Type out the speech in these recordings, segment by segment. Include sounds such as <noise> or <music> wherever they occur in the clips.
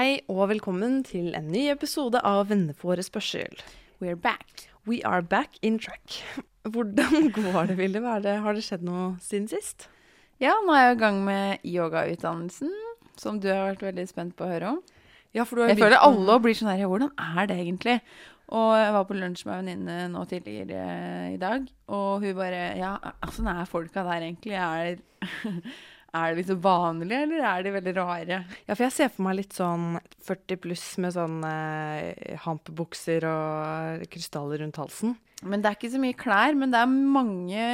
Hei og velkommen til en ny episode av Venneforespørsel. We're back. We are back in track. <laughs> Hvordan går det, Vilde? Har det skjedd noe siden sist? Ja, nå er jeg i gang med yogautdannelsen, som du har vært veldig spent på å høre om. Ja, for du Jeg føler alle blir sånn her, hvordan er det egentlig? Og jeg var på lunsj med en venninne nå tidligere i dag, og hun bare, ja, åssen er folka der egentlig? Er, er de liksom vanlige, eller er de veldig rare? Ja, for jeg ser for meg litt sånn 40 pluss med sånn eh, hampebukser og krystaller rundt halsen. Men det er ikke så mye klær, men det er mange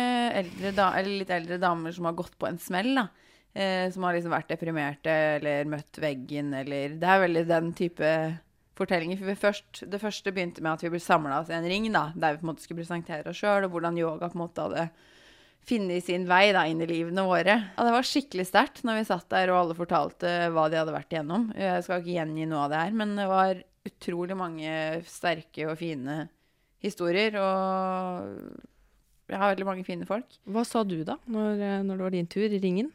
eldre, eller litt eldre damer som har gått på en smell, da. Eh, som har liksom vært deprimerte eller møtt veggen, eller Det er veldig den type fortellinger. For først, det første begynte med at vi ble samla oss i en ring, da, der vi på en måte skulle presentere oss sjøl, og hvordan yoga på en måte hadde funnet sin vei da, inn i livene våre. Og det var skikkelig sterkt når vi satt der og alle fortalte hva de hadde vært igjennom. Jeg skal ikke gjengi noe av det her, men det var utrolig mange sterke og fine historier. Og jeg har veldig mange fine folk. Hva sa du da, når, eh, når det var din tur i ringen?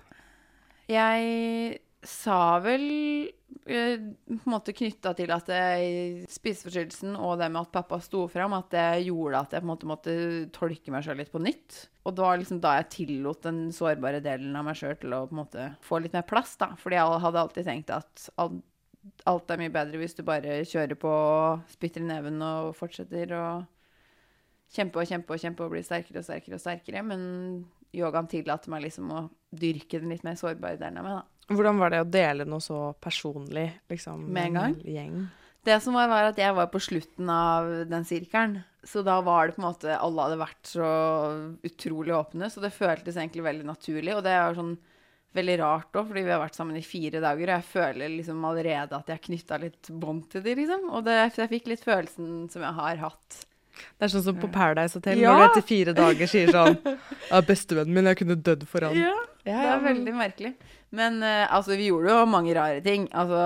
Jeg sa vel på en måte knytta til at jeg- spiseforstyrrelsen og det med at pappa sto fram, at det gjorde at jeg på en måte måtte tolke meg sjøl litt på nytt. Og det var liksom da jeg tillot den sårbare delen av meg sjøl til å på en måte få litt mer plass, da. Fordi jeg hadde alltid tenkt at alt, er mye bedre hvis du bare kjører på, spytter i neven og fortsetter å kjempe og kjempe og kjempe og bli sterkere og sterkere og sterkere. Men yogaen tillater meg liksom å dyrke den litt mer sårbare delen av meg, da. Hvordan var det å dele noe så personlig, liksom? Med en gang? Gjeng? Det som var, var at jeg var på slutten av den sirkelen. Så da var det på en måte Alle hadde vært så utrolig åpne, så det føltes egentlig veldig naturlig. Og det er sånn veldig rart òg, fordi vi har vært sammen i fire dager, og jeg føler liksom allerede at jeg knytta litt bånd til dem, liksom. Og det, jeg fikk litt følelsen som jeg har hatt. Det er sånn som på Paradise Hotel, Ja! når du etter fire dager sier sånn <laughs> Ja, bestevennen min, jeg kunne dødd for han. Ja, det er veldig merkelig. Men uh, altså, vi gjorde jo mange rare ting. Altså,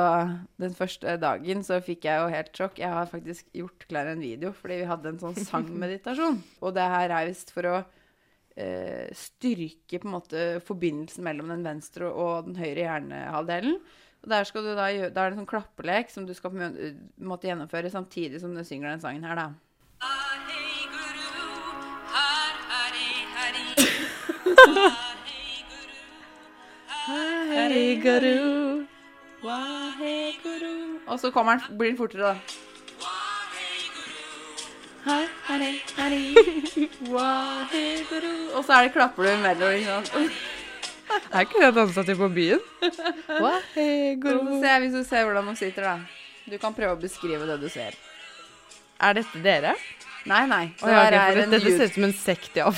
den første dagen så fikk jeg jo helt sjokk. Jeg har faktisk gjort klar en video fordi vi hadde en sånn <laughs> sangmeditasjon. Og det her er visst for å uh, styrke på en måte forbindelsen mellom den venstre og den høyre hjernehalvdelen. Og der skal du da gjøre, der er det en sånn klappelek som du skal på en måte gjennomføre samtidig som du synger den sangen her, da. Hare Guru, Har Hare Hari. Hare Guru, Hei, Guru. Guru. Og så kommer den, blir den fortere, da. Guru. Og så er det klapper du ikke sant? Er ikke det dansa til på byen? Hei, Guru. se, hvis du ser hvordan de sitter, da. Du kan prøve å beskrive det du ser. Er dette dere? Nei, nei. Å, Det ja, her er en en dette ser ut som en sekt, ja.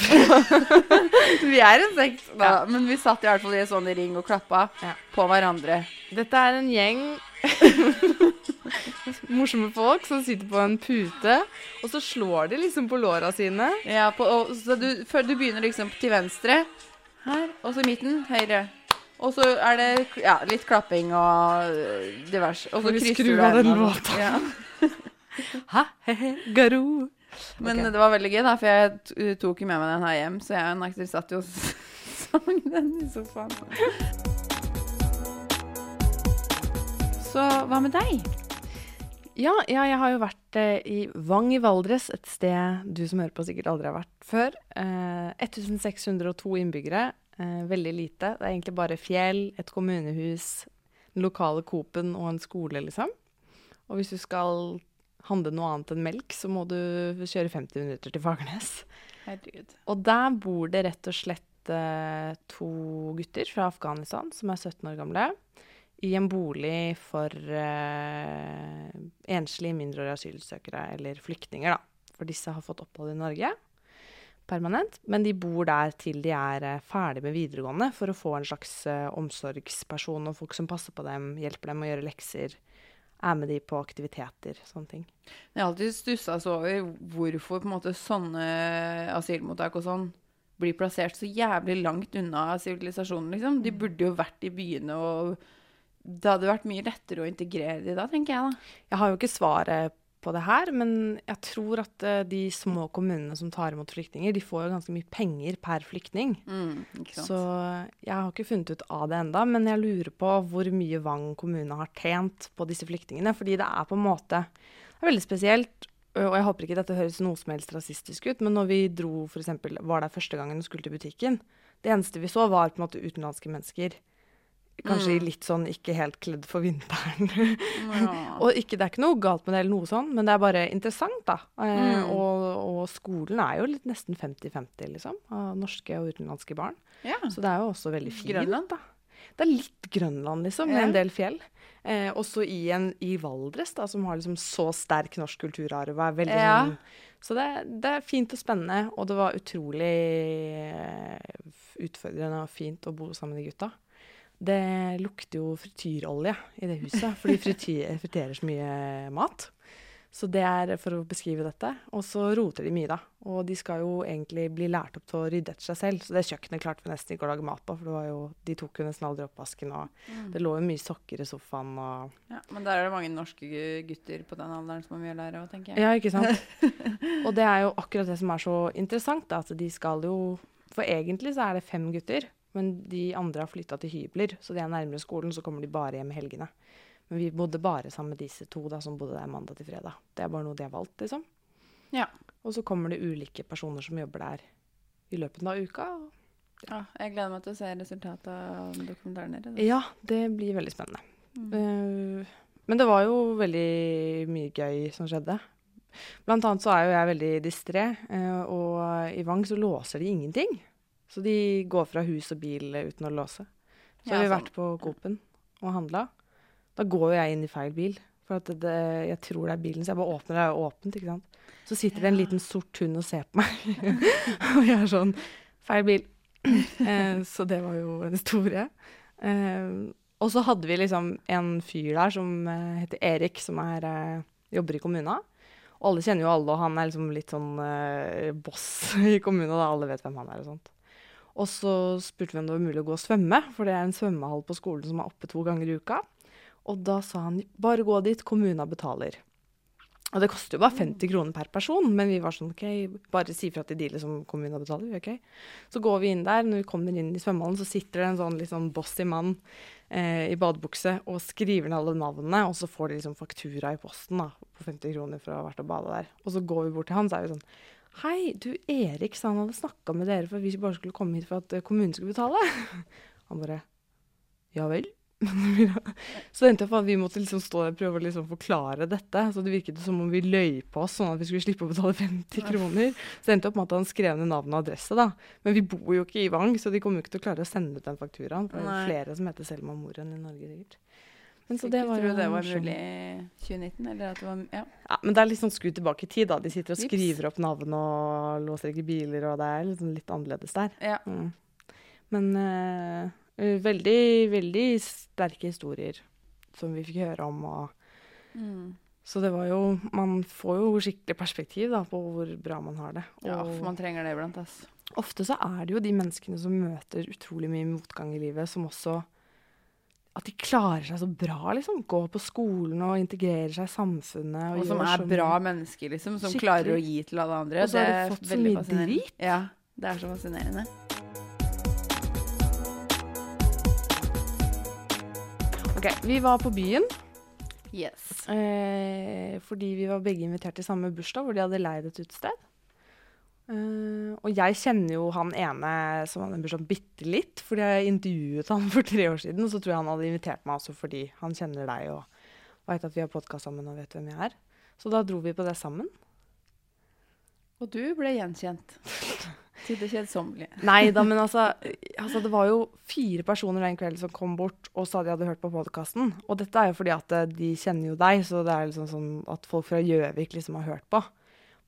<laughs> Vi er en sekt, da. Ja. Men vi satt i hvert fall i en sånn ring og klappa Ja. på hverandre. Dette er en gjeng <laughs> morsomme folk som sitter på en pute, og så slår de liksom på låra sine. Ja, på, og, så du, du begynner liksom til venstre, her, og så i midten, høyre. Og så er det ja, litt klapping og øh, diverse. Og så krysser du av den låta? Ja. <laughs> Ha, He-he, Garo. Men okay. det var veldig gøy, da, for jeg tok jo med meg den her hjem, så jeg og Nakter satt jo og <laughs> sang den i sofaen. Så hva med deg? Ja, ja, jeg har jo vært eh, i Vang i Valdres, et sted du som hører på sikkert aldri har vært før. Eh, 1602 innbyggere, eh, veldig lite. Det er egentlig bare fjell, et kommunehus, den lokale Coop-en og en skole, liksom. Og hvis du skal handle noe annet enn melk, så må du kjøre 50 minutter til Fagernes. Herregud. Og der bor det rett og slett eh, to gutter fra Afghanistan som er 17 år gamle, i en bolig for eh, enslige mindreårige asylsøkere, eller flyktninger, da. For disse har fått opphold i Norge permanent, men de bor der til de er eh, ferdig med videregående, for å få en slags eh, omsorgsperson og folk som passer på dem, hjelper dem å gjøre lekser, er med de på aktiviteter, sånne ting. Jeg har alltid stussa så over hvorfor måte sånne asylmottak og sånn blir plassert så jævlig langt unna sivilisasjonen, liksom. De burde jo vært i byene, og det hadde vært mye lettere å integrere de da, tenker jeg da. Jeg har jo ikke svaret på det her, men jeg tror at eh, de små kommunene som tar imot flyktninger, de får jo ganske mye penger per flyktning. Mm. Så jeg har ikke funnet ut av det enda, men jeg lurer på hvor mye Vang kommune har tjent på disse flyktningene. Fordi det er på en måte det er veldig spesielt, og jeg håper ikke dette høres noe som helst rasistisk ut, men når vi dro for eksempel, var der første gangen og skulle til butikken, det eneste vi så var på en måte utenlandske mennesker. Kanskje mm. litt sånn ikke helt kledd for vinteren. Ja. <laughs> Og ikke, det er ikke noe galt med det, eller noe sånn, men det er bare interessant, da. Eh, Mm. og, og skolen er jo litt nesten 50-50, liksom, av norske og utenlandske barn. ja. Så det er jo også veldig fint. Grønland? da. Det er litt Grønland, liksom, med Ja. en del fjell. Eh, også i, en, i Valdres, da, som har liksom så sterk norsk kulturarv. er veldig Ja. sånn- Så det, det er fint og spennende, og det var utrolig eh, utfordrende og fint å bo sammen med de gutta. Det lukter jo frityrolje i det huset, for de friterer så mye mat. Så det er for å beskrive dette. Og så roter de mye, da. Og de skal jo egentlig bli lært opp til å rydde etter seg selv. Så det kjøkkenet klarte vi nesten ikke å lage mat på, for jo, de tok jo nesten aldri oppvasken. Og det lå jo mye sokker i sofaen og ja. Men der er det mange norske gutter på den alderen som har mye å lære òg, tenker jeg. Ja, ikke sant? <laughs> og det er jo akkurat det som er så interessant, da, at de skal jo For egentlig så er det fem gutter, men de andre har flytta til hybler, så de er nærmere skolen, så kommer de bare hjem i helgene. Men vi bodde bare sammen med disse to da, som bodde der mandag til fredag. Det er bare noe de har valgt, liksom. Ja. Og så kommer det ulike personer som jobber der i løpet av uka. og- Ja, jeg gleder meg til å se resultatet av dokumentaren deres. Ja, det blir veldig spennende. Mm. Uh, men det var jo veldig mye gøy som skjedde. Blant annet så er jo jeg veldig distré, uh, og i Vang så låser de ingenting. Så de går fra hus og bil eh, uten å låse. Så Ja, har vi sånn. vært på Coop-en og handla. Da går jo jeg inn i feil bil, for at det, jeg tror det er bilen, så jeg bare åpner, det er åpent, ikke sant. Så sitter det en liten sort hund og ser på meg, <laughs> og jeg er sånn, feil bil. <clears throat> Eh, så det var jo en historie. Eh, og så hadde vi liksom en fyr der som eh, heter Erik, som er, eh, jobber i kommuna. Og alle kjenner jo alle, og han er liksom litt sånn eh, boss <laughs> i kommuna, da alle vet hvem han er og sånt. Og så spurte vi om det var mulig å gå og svømme, for det er en svømmehall på skolen som er oppe to ganger i uka. Og da sa han bare gå dit, kommuna betaler. Og det koster jo bare 50 kroner per person, men vi var sånn OK, bare si fra til de liksom kommuna betaler. ok? Så går vi inn der. Når vi kommer inn i svømmehallen, så sitter det en sånn litt sånn bossy mann eh, i badebukse og skriver ned alle navnene, og så får de liksom faktura i posten da, på 50 kroner for å ha vært og bada der. Og så går vi bort til han, så er vi sånn Hei, du Erik sa han hadde snakka med dere for at vi bare skulle komme hit for at eh, kommunen skulle betale. <laughs> Han bare Ja vel. <laughs> så det endte opp at vi måtte liksom stå der og prøve å liksom forklare dette. Så det virket som om vi løy på oss, sånn at vi skulle slippe å betale 50 kroner. Så det endte opp med at han skrev ned navn og adresse, da. Men vi bor jo ikke i Vang, så de kommer jo ikke til å klare å sende ut den fakturaen. For det er jo flere som heter Selma Moren i Norge, sikkert. Men så det ikke var jo det var mulig i 2019, eller at det var Ja. Ja, men det er litt sånn skru tilbake i tid, da. De sitter og skriver opp navn og låser ikke biler, og det er liksom litt annerledes der. ja. Mm. Men eh, eh, veldig, veldig sterke historier som vi fikk høre om. Og, Mm. så det var jo Man får jo skikkelig perspektiv da, på hvor bra man har det. ja, for man trenger det iblant, ofte så er det jo de menneskene som møter utrolig mye motgang i livet, som også At de klarer seg så bra, liksom. Gå på skolen og integrerer seg i samfunnet. Og som er bra mennesker, liksom. Som Skikkelig. klarer å gi til alle andre. Og så har de fått så mye drit. Ja, det er så fascinerende. Ok, Vi var på byen Yes. eh, fordi vi var begge invitert til samme bursdag, hvor de hadde leid et utested. Eh, og jeg kjenner jo han ene som hadde en bursdag bitte litt, fordi jeg intervjuet han <laughs> for tre år siden. Og så tror jeg han hadde invitert meg også fordi han kjenner deg og veit at vi har podkast sammen og vet hvem jeg er. Så da dro vi på det sammen. Og du ble gjenkjent. <laughs> Til det kjedsommelige. Nei da, men altså, altså Det var jo fire personer den kvelden som kom bort og sa de hadde hørt på podkasten. Og dette er jo fordi at eh, de kjenner jo deg, så det er liksom sånn at folk fra Gjøvik liksom har hørt på.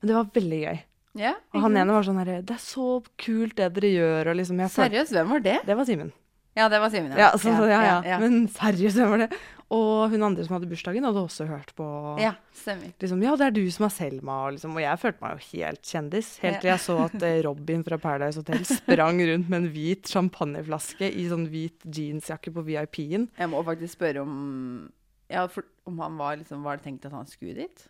Men det var veldig gøy. Ja, Og han ene var sånn herre Det er så kult det dere gjør, og liksom jeg Seriøst, hvem var det? Det var Simen. Ja, det var Simen. Ja, så, så, ja, ja. Men seriøst, hvem var det? Og hun andre som hadde bursdagen, hadde også hørt på. ja, stemmer. Liksom, ja, det er du som er Selma, og, liksom, og jeg følte meg jo helt kjendis. Helt til jeg så at eh, Robin fra Paradise Hotel <laughs> sprang rundt med en hvit champagneflaske i sånn hvit jeansjakke på VIP-en. Jeg må faktisk spørre om ja, for, om han var liksom Var det tenkt at han skulle dit?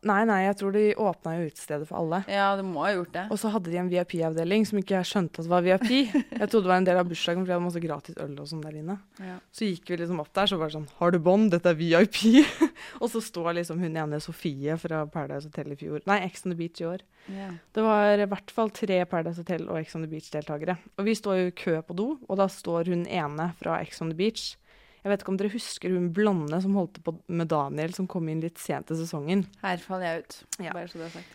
Nei, nei, jeg tror de åpna jo utestedet for alle. Ja, det må ha gjort det. Og så hadde de en VIP-avdeling som ikke jeg skjønte at var VIP. Jeg trodde det var en del av bursdagen, for de hadde masse gratis øl og sånn der inne. Ja. Så gikk vi liksom opp der, så var det sånn Har du bånd? Dette er VIP. <laughs> og så står liksom hun ene Sofie fra Paradise Hotel i fjor. Nei, Ex on the Beach i år. Ja. Det var i hvert fall tre Paradise Hotel og Ex on the Beach-deltakere. Og vi står jo i kø på do, og da står hun ene fra Ex on the Beach. Jeg vet ikke om dere husker hun blonde som holdt på med Daniel, som kom inn litt sent i sesongen. Her faller jeg ut. Ja. Bare så det er sagt.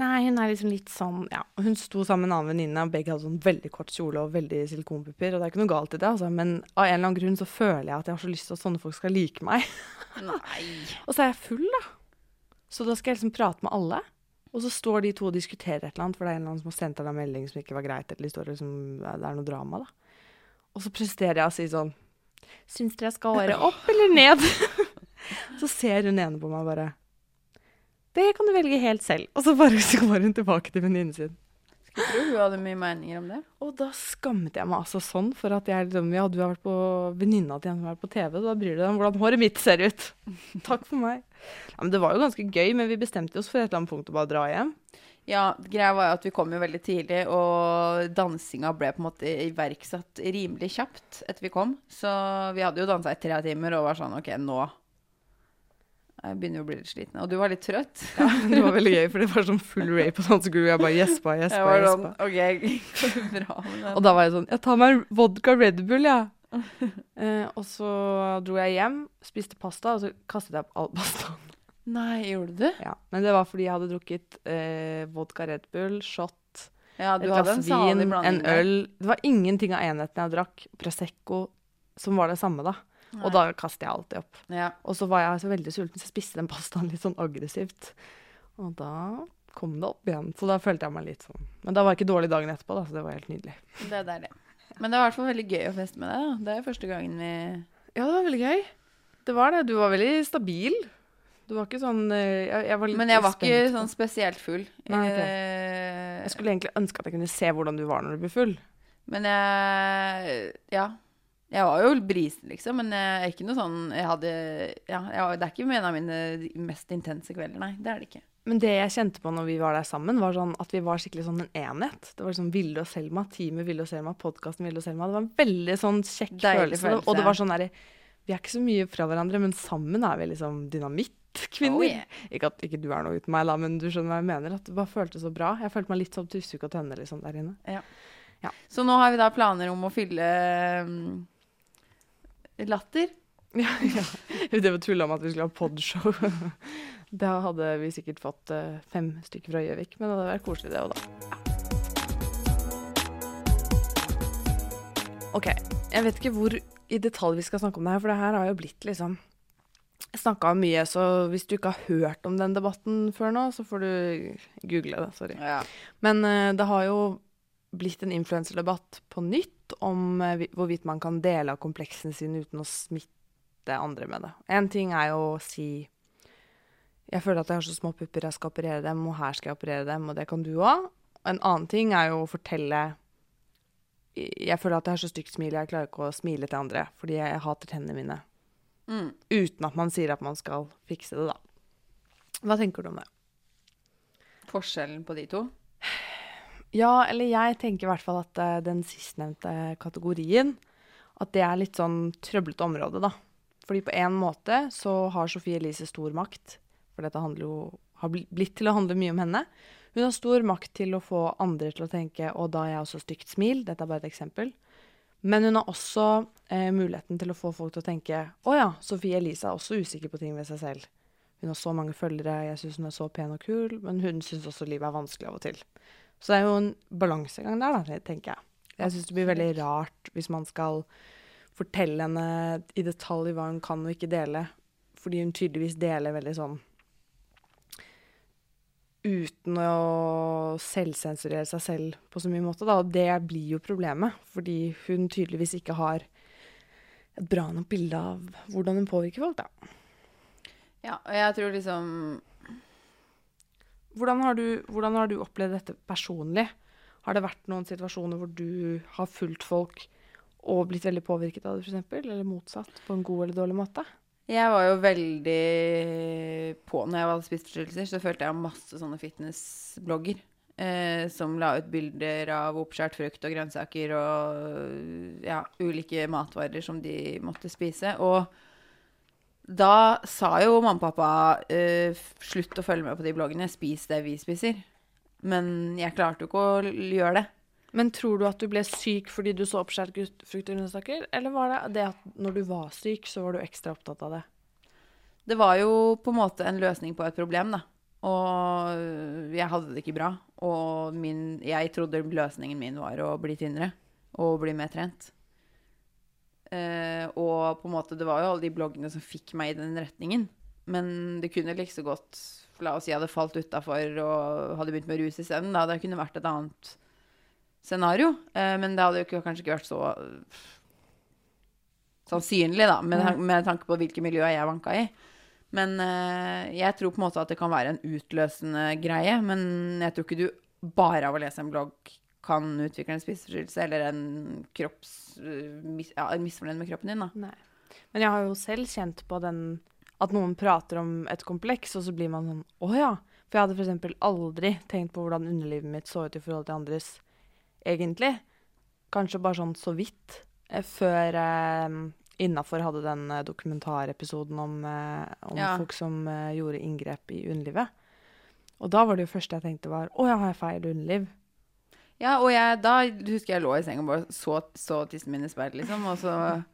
Nei, hun er liksom litt sånn Ja, hun sto sammen med en annen venninne, og begge hadde sånn veldig kort kjole og veldig silikonpupper. Og det er ikke noe galt i det, altså, men av en eller annen grunn så føler jeg at jeg har så lyst til at sånne folk skal like meg. <laughs> Nei. Og så er jeg full, da. Så da skal jeg liksom prate med alle. Og så står de to og diskuterer et eller annet, for det er en eller annen som har sendt deg en melding som ikke var greit, eller de står liksom, det er noe drama, da. Og så presterer jeg å si sånn Syns dere jeg skal håret opp eller ned? <laughs> så ser hun ene på meg bare Det kan du velge helt selv. Og så bare så går hun tilbake til venninnen sin. Jeg tro hun hadde mye meninger om det. Og da skammet jeg meg altså sånn, for at jeg liksom Ja, du har vært på venninna til en som har vært på TV, da bryr du deg om hvordan håret mitt ser ut. <laughs> Takk for meg. Ja, men det var jo ganske gøy, men vi bestemte oss for et eller annet punkt å bare dra hjem. Ja, greia var jo at vi kom jo veldig tidlig, og dansinga ble på en måte iverksatt rimelig kjapt etter vi kom. Så vi hadde jo dansa i tre timer og var sånn OK, nå Jeg begynner jo å bli litt sliten. Og du var litt trøtt. Ja, det var veldig gøy, for det var sånn full rape og sånn, så skulle jeg bare gjespa, <laughs> gjespa, sånn gjespa. OK, <laughs> bra. Og da var jeg sånn Jeg tar meg en vodka Red Bull, jeg. Eh, og så dro jeg hjem, spiste pasta, og så kastet jeg opp all pastaen. Nei, gjorde du? Ja. Men det var fordi jeg hadde drukket eh, vodka Red Bull, shot, Ja, et glass vin, en øl. Det var ingenting av enheten jeg drakk. Prosecco, som var det samme, da. Nei. Og da kastet jeg alltid opp. Ja. Og så var jeg så veldig sulten, så jeg spiste den pastaen litt sånn aggressivt. Og da kom det opp igjen. Så da følte jeg meg litt sånn Men da var jeg ikke dårlig dagen etterpå, da, så det var helt nydelig. Det er deilig. Men det var i hvert fall veldig gøy å feste med deg. da. Det er første gangen vi Ja, det var veldig gøy. Det var det. Du var veldig stabil. Du var ikke sånn eh, Jeg, jeg var litt Men jeg var spent ikke sånn spesielt full. Nei, ok. Eh, Jeg skulle egentlig ønske at jeg kunne se hvordan du var når du ble full. Men jeg Ja. Jeg var jo brisen, liksom, men jeg er ikke noe sånn Jeg hadde Ja, jeg, det er ikke en av mine mest intense kvelder, nei. Det er det ikke. Men det jeg kjente på når vi var der sammen, var sånn at vi var skikkelig sånn en enhet. Det var sånn Vilde og Selma, teamet Vilde og Selma, podkasten Vilde og Selma. Det var en veldig sånn kjekk følelse. følelse. Og det var sånn derre Vi er ikke så mye fra hverandre, men sammen er vi liksom dynamittkvinner. Oh, yeah. Ikke at ikke du er noe uten meg, da, men du skjønner hva jeg mener. At det bare føltes så bra. Jeg følte meg litt som tussuk og Tønne liksom der inne. Så nå har vi da planer om å fylle um, Latter. <laughs> Ja, ja. Det var tulla om at vi skulle ha podshow. <laughs> Da hadde vi sikkert fått eh, fem stykker fra Gjøvik, men det hadde vært koselig det òg, da. OK. Jeg vet ikke hvor i detalj vi skal snakke om det her, for det her har jo blitt liksom snakka mye, så hvis du ikke har hørt om den debatten før nå, så får du google det. Sorry. Ja. Men uh, det har jo blitt en influenserdebatt på nytt om uh, hvorvidt man kan dele av kompleksene sine uten å smitte andre med det. En ting er jo å si jeg føler at jeg har så små pupper, jeg skal operere dem, og her skal jeg operere dem, og det kan du òg. En annen ting er jo å fortelle Jeg føler at jeg har så stygt smil, jeg klarer ikke å smile til andre fordi jeg hater tennene mine. Mm. Uten at man sier at man skal fikse det, da. Hva tenker du om det? Forskjellen på de to? Ja, eller jeg tenker i hvert fall at eh, den sistnevnte kategorien, at det er litt sånn trøblete område, da. Fordi på en måte så har Sofie Elise stor makt, for dette jo, har blitt til å handle mye om henne. Hun har stor makt til å få andre til å tenke, og da har jeg også stygt smil, dette er bare et eksempel. Men hun har også eh, muligheten til å få folk til å tenke, å ja, Sofie Elise er også usikker på ting ved seg selv. Hun har så mange følgere, jeg synes hun er så pen og kul, men hun synes også livet er vanskelig av og til. Så det er jo en balansegang der, da, tenker jeg. Jeg syns det blir veldig rart hvis man skal fortelle henne i detalj hva hun kan og ikke dele, fordi hun tydeligvis deler veldig sånn uten å selvsensurere seg selv på så mye måte, da. Og det blir jo problemet, fordi hun tydeligvis ikke har et bra nok bilde av hvordan hun påvirker folk, da. Ja, og jeg tror liksom Hvordan har, du, hvordan har du opplevd dette personlig? Har det vært noen situasjoner hvor du har fulgt folk og blitt veldig påvirket av det, f.eks.? Eller motsatt, på en god eller dårlig måte? Jeg var jo veldig på Når jeg hadde spiseforstyrrelser, så følte jeg masse sånne fitnessblogger. Eh, som la ut bilder av oppskåret frukt og grønnsaker og ja, ulike matvarer som de måtte spise. Og da sa jo mamma og pappa eh, slutt å følge med på de bloggene. Spis det vi spiser. Men jeg klarte jo ikke å gjøre det. Men tror du at du ble syk fordi du så oppskåret frukt og grønnsaker, eller var det det at når du var syk, så var du ekstra opptatt av det? Det var jo på en måte en løsning på et problem, da. Og jeg hadde det ikke bra. Og min, jeg trodde løsningen min var å bli tynnere og bli mer trent. Uh, og på en måte, det var jo alle de bloggene som fikk meg i den retningen. Men det kunne like så godt La oss si jeg hadde falt utafor og hadde begynt med rus isteden. Det kunne vært et annet scenario. Eh, men det hadde jo ikke, kanskje ikke vært så sannsynlig, da, med, med tanke på hvilke miljøer jeg vanka i. Men eh, jeg tror på en måte at det kan være en utløsende greie. Men jeg tror ikke du bare av å lese en blogg kan utvikle en spiseforstyrrelse eller en kropps... eh, ja, en misfornøyd med kroppen din, da. Nei. Men jeg har jo selv kjent på den at noen prater om et kompleks, og så blir man sånn Å ja. For jeg hadde f.eks. aldri tenkt på hvordan underlivet mitt så ut i forhold til andres, egentlig. Kanskje bare sånn så vidt. eh, Før eh, Innafor hadde den eh, dokumentarepisoden om, eh, om Ja. folk som gjorde inngrep i underlivet. Og da var det jo første jeg tenkte var Å ja, har jeg feil underliv? Ja, og jeg, da husker jeg lå i senga og bare så, så tissen min i speilet, liksom. Og så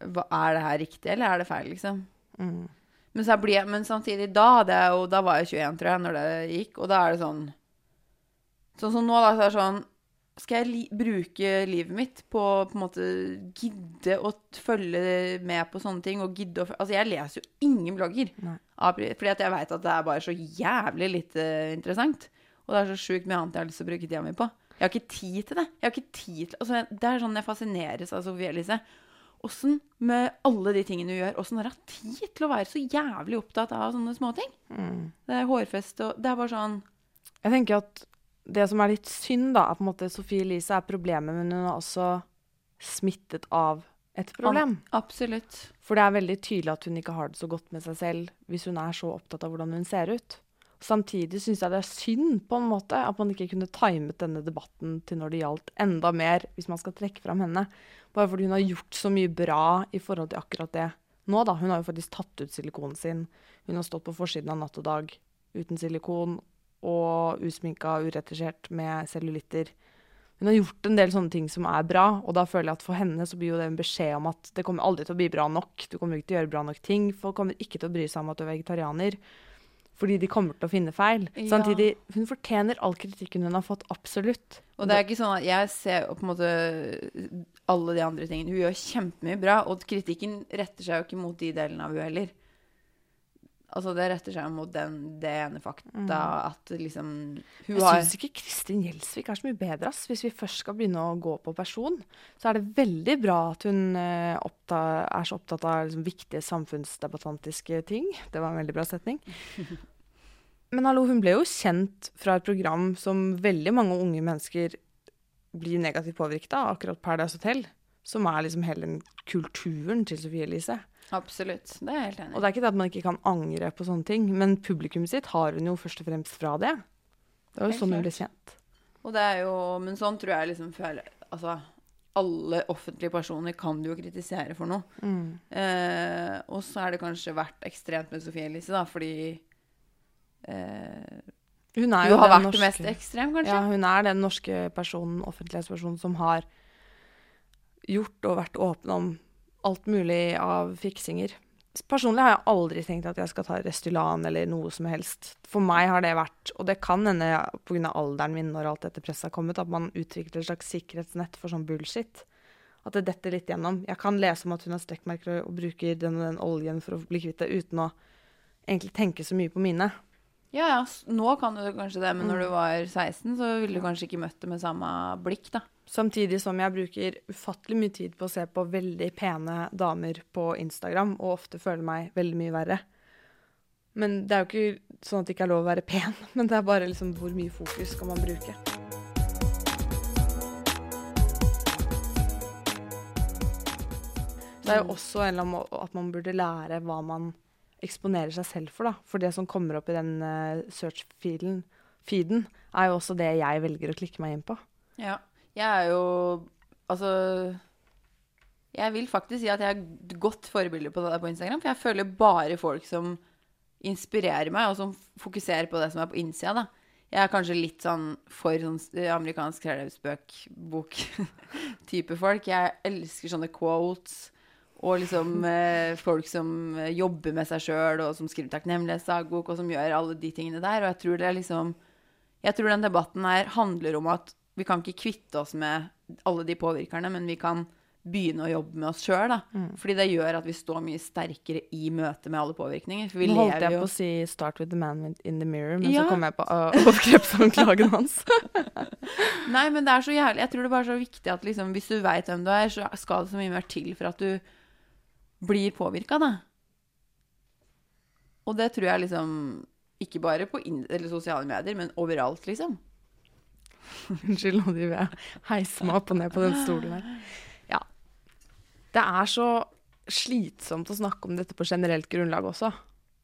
Er det her riktig, eller er det feil, liksom? Mm. Men, så ble, men samtidig, da, jeg, jo- da var jeg 21, tror jeg, når det gikk. Og da er det sånn Sånn som nå, da, så er det sånn Skal jeg li bruke livet mitt på på en måte gidde å følge med på sånne ting? Og gidde å Altså, jeg leser jo ingen blogger. Av Fordi at jeg veit at det er bare så jævlig lite interessant. Og det er så sjukt mye annet jeg har lyst til å bruke tida mi på. Jeg har ikke tid til det. Jeg har ikke tid til altså, Det er sånn jeg fascineres av Sofie Elise. Åssen, med alle de tingene hun gjør, åssen har hun tid til å være så jævlig opptatt av sånne småting? Mm. Det er hårfeste og Det er bare sånn Jeg tenker at det som er litt synd, da, er på en måte Sofie Elise er problemet, men hun er også smittet av et problem. Absolutt. For det er veldig tydelig at hun ikke har det så godt med seg selv hvis hun er så opptatt av hvordan hun ser ut. Samtidig syns jeg det er synd på en måte at man ikke kunne timet denne debatten til når det gjaldt enda mer, hvis man skal trekke fram henne. Bare fordi hun har gjort så mye bra i forhold til akkurat det. Nå da, Hun har jo faktisk tatt ut silikonen sin. Hun har stått på forsiden av Natt og Dag uten silikon og usminka, uretusjert med cellulitter. Hun har gjort en del sånne ting som er bra, og da føler jeg at for henne så blir jo det en beskjed om at det kommer aldri til å bli bra nok. Du kommer ikke til å gjøre bra nok ting. Folk kommer ikke til å bry seg om at du er vegetarianer. Fordi de kommer til å finne feil. Ja. Samtidig, hun fortjener all kritikken hun har fått, absolutt. Og det er ikke sånn at jeg ser på en måte alle de andre tingene. Hun gjør kjempemye bra, og kritikken retter seg jo ikke mot de delene av hun heller. Altså, det retter seg mot den, det ene fakta at liksom Hun Jeg har syns ikke Kristin Gjelsvik er så mye bedre, ass. Hvis vi først skal begynne å gå på person, så er det veldig bra at hun eh, oppta er så opptatt av liksom, viktige samfunnsdebattantiske ting. Det var en veldig bra setning. <laughs> Men hallo, hun ble jo kjent fra et program som veldig mange unge mennesker blir negativt påvirket av, akkurat Paradise Hotel. Som er liksom hele kulturen til Sofie Elise. Absolutt. Det er jeg helt enig i. Og det er ikke det at man ikke kan angre på sånne ting, men publikummet sitt har hun jo først og fremst fra det. Det var jo Helt sånn hun ble kjent. Og det er jo Men sånn tror jeg liksom føler Altså, alle offentlige personer kan du jo kritisere for noe. Mm. Eh, og så er det kanskje vært ekstremt med Sofie Elise, da, fordi eh, Hun Hun er jo har vært norske, mest ekstrem, kanskje? Ja, hun er den norske personen, offentlighetspersonen som har gjort og vært åpen om alt mulig av fiksinger. Personlig har jeg aldri tenkt at jeg skal ta Restylan eller noe som helst. For meg har det vært, og det kan hende pga. alderen min når alt dette presset har kommet, at man utvikler et slags sikkerhetsnett for sånn bullshit. At det detter litt gjennom. Jeg kan lese om at hun har strekkmerker og bruker den og den oljen for å bli kvitt det, uten å egentlig tenke så mye på mine. Ja, ja, nå kan du kanskje det, men når Mm. du var 16, så ville du kanskje ikke møtt det med samme blikk, da. Samtidig som jeg bruker ufattelig mye tid på å se på veldig pene damer på Instagram, og ofte føler meg veldig mye verre. Men det er jo ikke sånn at det ikke er lov å være pen, <laughs> men det er bare liksom hvor mye fokus skal man bruke. Det er jo også en eller annen måte at man burde lære hva man eksponerer seg selv for, da. For det som kommer opp i den uh, search-feeden, er jo også det jeg velger å klikke meg inn på. Ja. Jeg er jo Altså Jeg vil faktisk si at jeg er godt forbilde på det der på Instagram. For jeg føler bare folk som inspirerer meg, og som fokuserer på det som er på innsida, da. Jeg er kanskje litt sånn for sånn amerikansk krellebok-type <laughs> folk. Jeg elsker sånne quotes. Og liksom eh, folk som eh, jobber med seg sjøl, og som skriver takknemlighetsdagbok, og som gjør alle de tingene der. Og jeg tror det er liksom Jeg tror den debatten her handler om at vi kan ikke kvitte oss med alle de påvirkerne, men vi kan begynne å jobbe med oss sjøl, da. Fordi det gjør at vi står mye sterkere i møte med alle påvirkninger. For vi Nå holdt jeg jo på å si 'start with the man in the mirror', men Ja. så kom jeg på uh, overgrepsanklagen hans. <laughs> Nei, men det er så jævlig Jeg tror det er bare så viktig at liksom, hvis du veit hvem du er, så skal det så mye mer til for at du blir påvirka, da. Og det tror jeg liksom Ikke bare på in eller sosiale medier, men overalt, liksom. <laughs> Unnskyld, nå driver jeg heiser meg opp og ned på den stolen her. Ja. Det er så slitsomt å snakke om dette på generelt grunnlag også.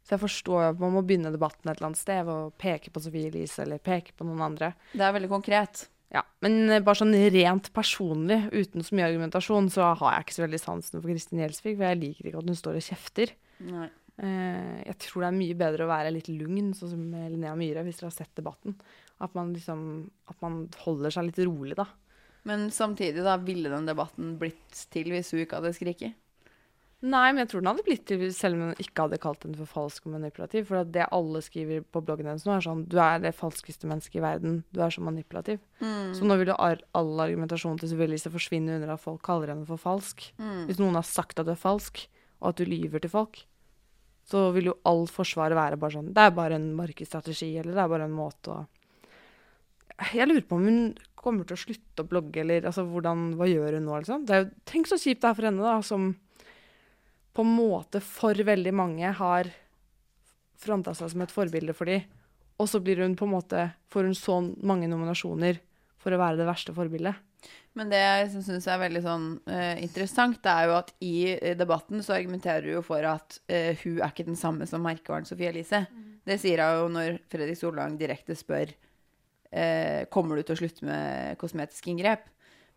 Så jeg forstår at man må begynne debatten et eller annet sted og peke på Sofie Elise eller peke på noen andre. Det er veldig konkret. Ja, Men eh, bare sånn rent personlig, uten så mye argumentasjon, så har jeg ikke så veldig sansen for Kristin Gjelsvik, for jeg liker ikke at hun står og kjefter. Nei. Eh, jeg tror det er mye bedre å være litt lugn, sånn som Linnea Myhre, hvis dere har sett debatten. At man liksom At man holder seg litt rolig, da. Men samtidig, da, ville den debatten blitt til hvis hun ikke hadde skriket? Nei, men jeg tror den hadde blitt til selv om hun ikke hadde kalt den for falsk og manipulativ. For det alle skriver på bloggen hennes nå, er sånn Du er det falskeste mennesket i verden. Du er så manipulativ. Så nå vil jo all argumentasjon til Sofie Elise forsvinne under at folk kaller henne for falsk. Hvis noen har sagt at du er falsk, og at du lyver til folk, så vil jo all forsvaret være bare sånn Det er bare en markedsstrategi, eller det er bare en måte å Jeg lurer på om hun kommer til å slutte å blogge, eller altså hvordan Hva gjør hun nå, liksom? Det jo, tenk så kjipt det er for henne, da, som på en måte for veldig mange har fronta seg som et forbilde for dem. Og så blir hun på en måte, får hun så mange nominasjoner for å være det verste forbildet. Men det jeg syns er veldig sånn uh, interessant, det er jo at i eh, debatten så argumenterer du jo for at uh, hun er ikke den samme som merkevaren Sofie Elise. Det sier hun jo når Fredrik Solvang direkte spør uh, kommer du til å slutte med kosmetiske inngrep.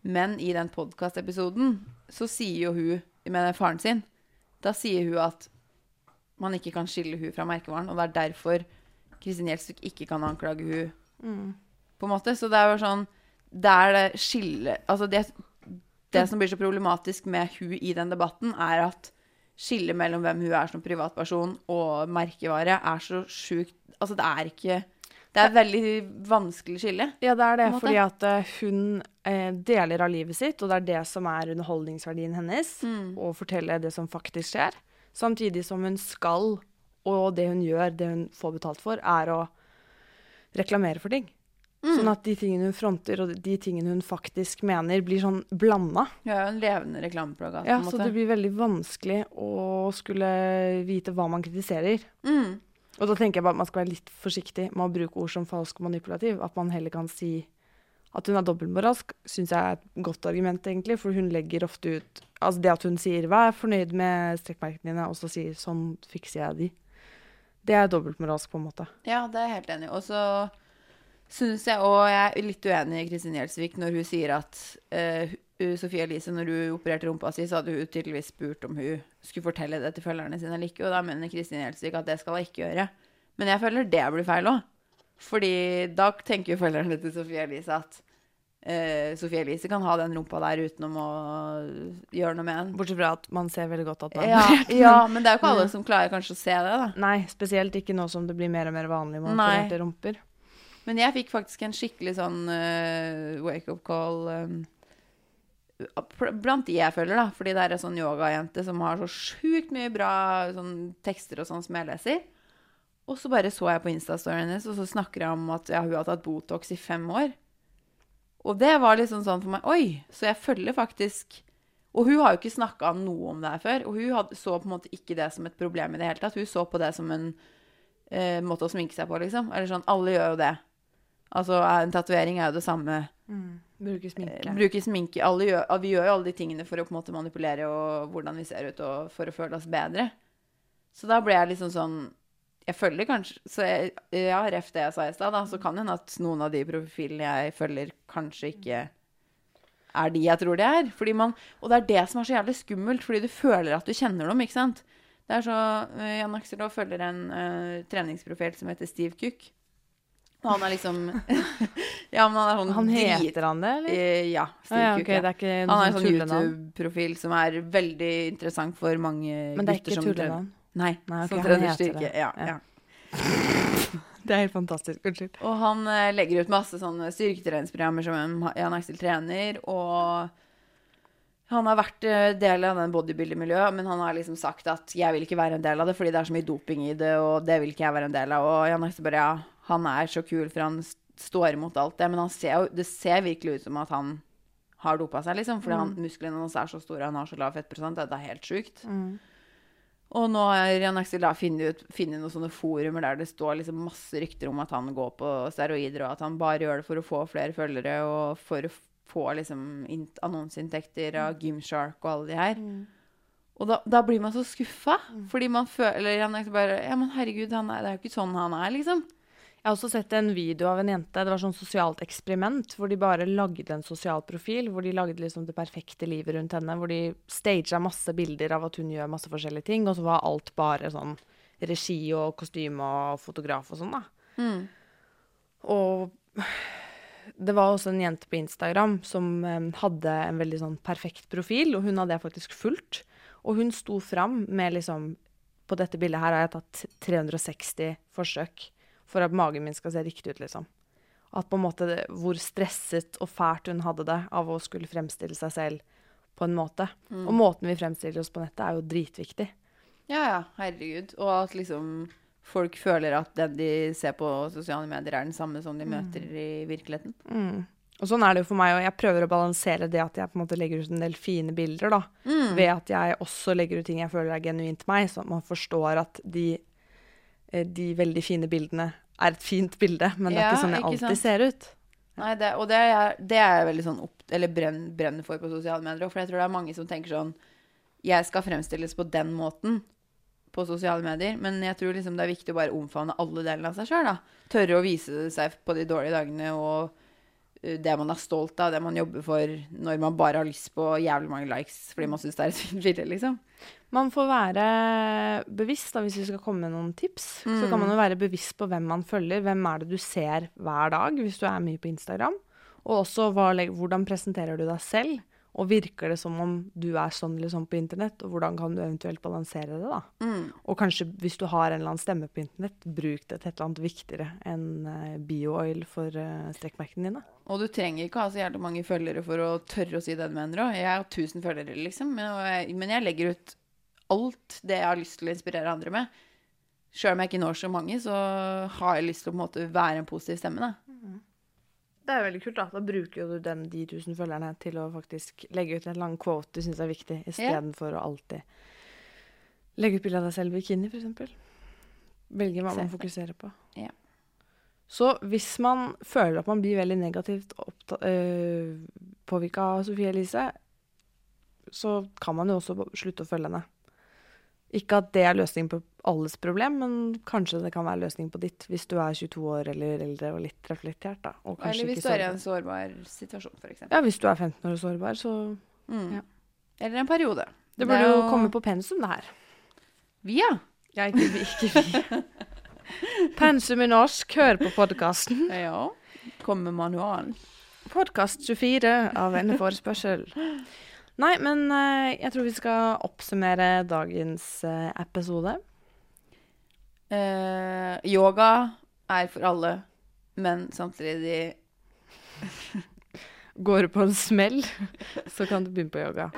Men i den podkastepisoden så sier jo hun mener faren sin Da sier hun at man ikke kan skille hun fra merkevaren, og det er derfor Kristin Gjelsvik ikke kan anklage hun på en måte. Så det er jo sånn Det er det skillet Altså det, det som blir så problematisk med hun i den debatten, er at skillet mellom hvem hun er som privatperson og merkevare, er så sjukt Altså det er ikke Det er et veldig vanskelig skille. Ja, det er det, fordi at eh, hun eh, deler av livet sitt, og det er det som er underholdningsverdien hennes, å fortelle det som faktisk skjer. Samtidig som hun skal, og det hun gjør, det hun får betalt for, er å reklamere for ting. Sånn at de tingene hun fronter, og de tingene hun faktisk mener, blir sånn blanda. Er en levende reklameplakat. Ja, så det blir veldig vanskelig å skulle vite hva man kritiserer. mm. Og da tenker jeg bare at man skal være litt forsiktig med å bruke ord som falsk og manipulativ. At man heller kan si at hun er dobbeltmoralsk, syns jeg er et godt argument, egentlig. For hun legger ofte ut Altså det at hun sier 'vær fornøyd med strekkmerkene dine', og så sier 'sånn fikser jeg de'. Det er dobbeltmoralsk, på en måte. Ja, det er jeg helt enig i. Og så syns jeg òg Jeg er litt uenig i Kristin Gjelsvik når hun sier at hu- Sofie Elise, når hun opererte rumpa si, så hadde hun tydeligvis spurt om hun skulle fortelle det til følgerne sine eller ikke. Og da mener Kristin Gjelsvik at det skal hun ikke gjøre. Men jeg føler det blir feil òg. Fordi da tenker jo følgerne til Sofie Elise at uh, Sofie Elise kan ha den rumpa der utenom å gjøre noe med den. Bortsett fra at man ser veldig godt at den Ja, ja, men det er jo ikke alle som klarer kanskje å se det, da. Nei, spesielt ikke nå som det blir mer og mer vanlig med opererte rumper. Men jeg fikk faktisk en skikkelig sånn uh, wake-up call um, blant de jeg følger, da. Fordi det er en sånn yogajente som har så sjukt mye bra sånn, tekster og sånn som jeg leser. Og så bare så jeg på Insta-storyen hennes, og så snakker jeg om at ja, hun har tatt Botox i fem år. Og det var liksom sånn for meg Oi! Så jeg følger faktisk Og hun har jo ikke snakka noe om det her før. Og hun hadde, så på en måte ikke det som et problem i det hele tatt. Hun så på det som en eh, måte å sminke seg på, liksom. Eller sånn Alle gjør jo det. Altså, en tatovering er jo det samme. Bruker sminke. Bruke sminke gjør, Vi gjør jo alle de tingene for å på en måte manipulere og hvordan vi ser ut, og for å føle oss bedre. Så da ble jeg liksom sånn Jeg følger kanskje Så jeg, ja, ref det jeg sa i stad, da, så kan det hende at noen av de profilene jeg følger, kanskje ikke er de jeg tror de er. Fordi man, og det er det som er så jævlig skummelt, fordi du føler at du kjenner dem, ikke sant. Det er så eh, Jan da følger en uh, treningsprofil som heter Steve Cook. Han er liksom <laughs> Ja, men han er sånn Han drit- heter han det, eller? Eh, ja, Ah, ja, okay, det er ikke Han har en sånn. YouTube-profil som er veldig interessant for mange gutter. Men det er ikke som tullenavn. Nei, Nei, okay, som trener styrke. Ja, Ja. ja. <laughs> Det er helt fantastisk. Unnskyld. Og han eh, legger ut masse sånne styrketreningsprogrammer som Jan Aksel trener, og han har vært eh, del av den bodybuilder-miljøet, men han har liksom sagt at 'jeg vil ikke være en del av det fordi det er så mye doping i det', og 'det vil ikke jeg være en del av'. Og Jan Aksel bare ja, han er så kul, for han står imot alt det, men han ser det ser virkelig ut som at han har dopa seg, liksom, fordi han, musklene hans er så store, han har så lav fettprosent, det er helt sjukt. Og nå har Jan Aksel da funnet, noen sånne forumer der det står liksom masse rykter om at han går på steroider, og at han bare gjør det for å få flere følgere og for å få liksom annonseinntekter av Gymshark og alle de her. Og da, da blir man så skuffa, fordi man føler Jan Aksel bare Ja, men herregud, han er, det er jo ikke sånn han er, liksom. Jeg har også sett en video av en jente. Det var sånn sosialt eksperiment hvor de bare lagde en sosial profil. Hvor de lagde liksom det perfekte livet rundt henne. Hvor de staga masse bilder av at hun gjør masse forskjellige ting. Og så var alt bare sånn regi og kostyme og fotograf og sånn, da. Og det var også en jente på Instagram som eh, hadde en veldig sånn perfekt profil, og hun hadde jeg faktisk fulgt. Og hun sto fram med liksom På dette bildet her har jeg tatt 360 forsøk for at magen min skal se riktig ut, liksom. At på en måte det, hvor stresset og fælt hun hadde det av å skulle fremstille seg selv på en måte. Og måten vi fremstiller oss på nettet, er jo dritviktig. Ja, ja, herregud. Og at liksom folk føler at den de ser på sosiale medier, er den samme som de møter i virkeligheten. Og sånn er det jo for meg, og jeg prøver å balansere det at jeg på en måte legger ut en del fine bilder, da. Ved at jeg også legger ut ting jeg føler er genuint meg, så at man forstår at de, de veldig fine bildene er et fint bilde, men det er Ja, ikke sånn jeg alltid sant? ser ut. Nei, det, og det er, det er jeg veldig sånn opp, eller brenn, brenner for på sosiale medier. òg, For jeg tror det er mange som tenker sånn Jeg skal fremstilles på den måten på sosiale medier. Men jeg tror liksom det er viktig å bare omfavne alle delene av seg sjøl. Tørre å vise seg på de dårlige dagene og det man er stolt av, det man jobber for, når man bare har lyst på jævlig mange likes fordi man syns det er et <laughs> fint bilde, liksom. Man får være bevisst, da, hvis vi skal komme med noen tips. Så kan man jo være bevisst på hvem man følger. Hvem er det du ser hver dag, hvis du er mye på Instagram? Og også hva, hvordan presenterer du deg selv? Og virker det som om du er sånn eller sånn på internett? Og hvordan kan du eventuelt balansere det, da? Og kanskje hvis du har en eller annen stemme på internett, bruk det til et eller annet viktigere enn eh, bio-oil for uh, strekkmerkene dine. Og du trenger ikke ha så jævlig mange følgere for å tørre å si det du mener òg. Jeg har 1000 følgere, liksom. Men jeg, men jeg legger ut alt det jeg har lyst til å inspirere andre med. Sjøl om jeg ikke når så mange, så har jeg lyst til å på en måte være en positiv stemme. da. Det er veldig kult, da. Da bruker jo du den, de tusen følgerne til å faktisk legge ut en lang quote du syns er viktig, istedenfor å alltid legge ut bilde av deg selv i bikini, f.eks. Velge hva man fokuserer på. Ja. Så hvis man føler at man blir veldig negativt øh, påvirka av Sofie Elise, så kan man jo også slutte å følge henne. Ikke at det er løsningen på alles problem, men kanskje det kan være løsningen på ditt, hvis du er 22 år eller eldre og litt reflektert. da. Og Eller hvis du er i en sårbar situasjon, f.eks. Ja, hvis du er 15 år og sårbar, så Mm. ja. Eller en periode. Det burde det jo komme på pensum, det her. Vi, ja. Ja, ikke vi. Ikke vi. <laughs> pensum i norsk, hør på podkasten. <laughs> ja. Kom med manualen. Podkast 24 av en forespørsel. Nei, men eh, jeg tror vi skal oppsummere dagens eh, episode. Eh, yoga er for alle, men samtidig Går du på en smell, så kan du begynne på yoga.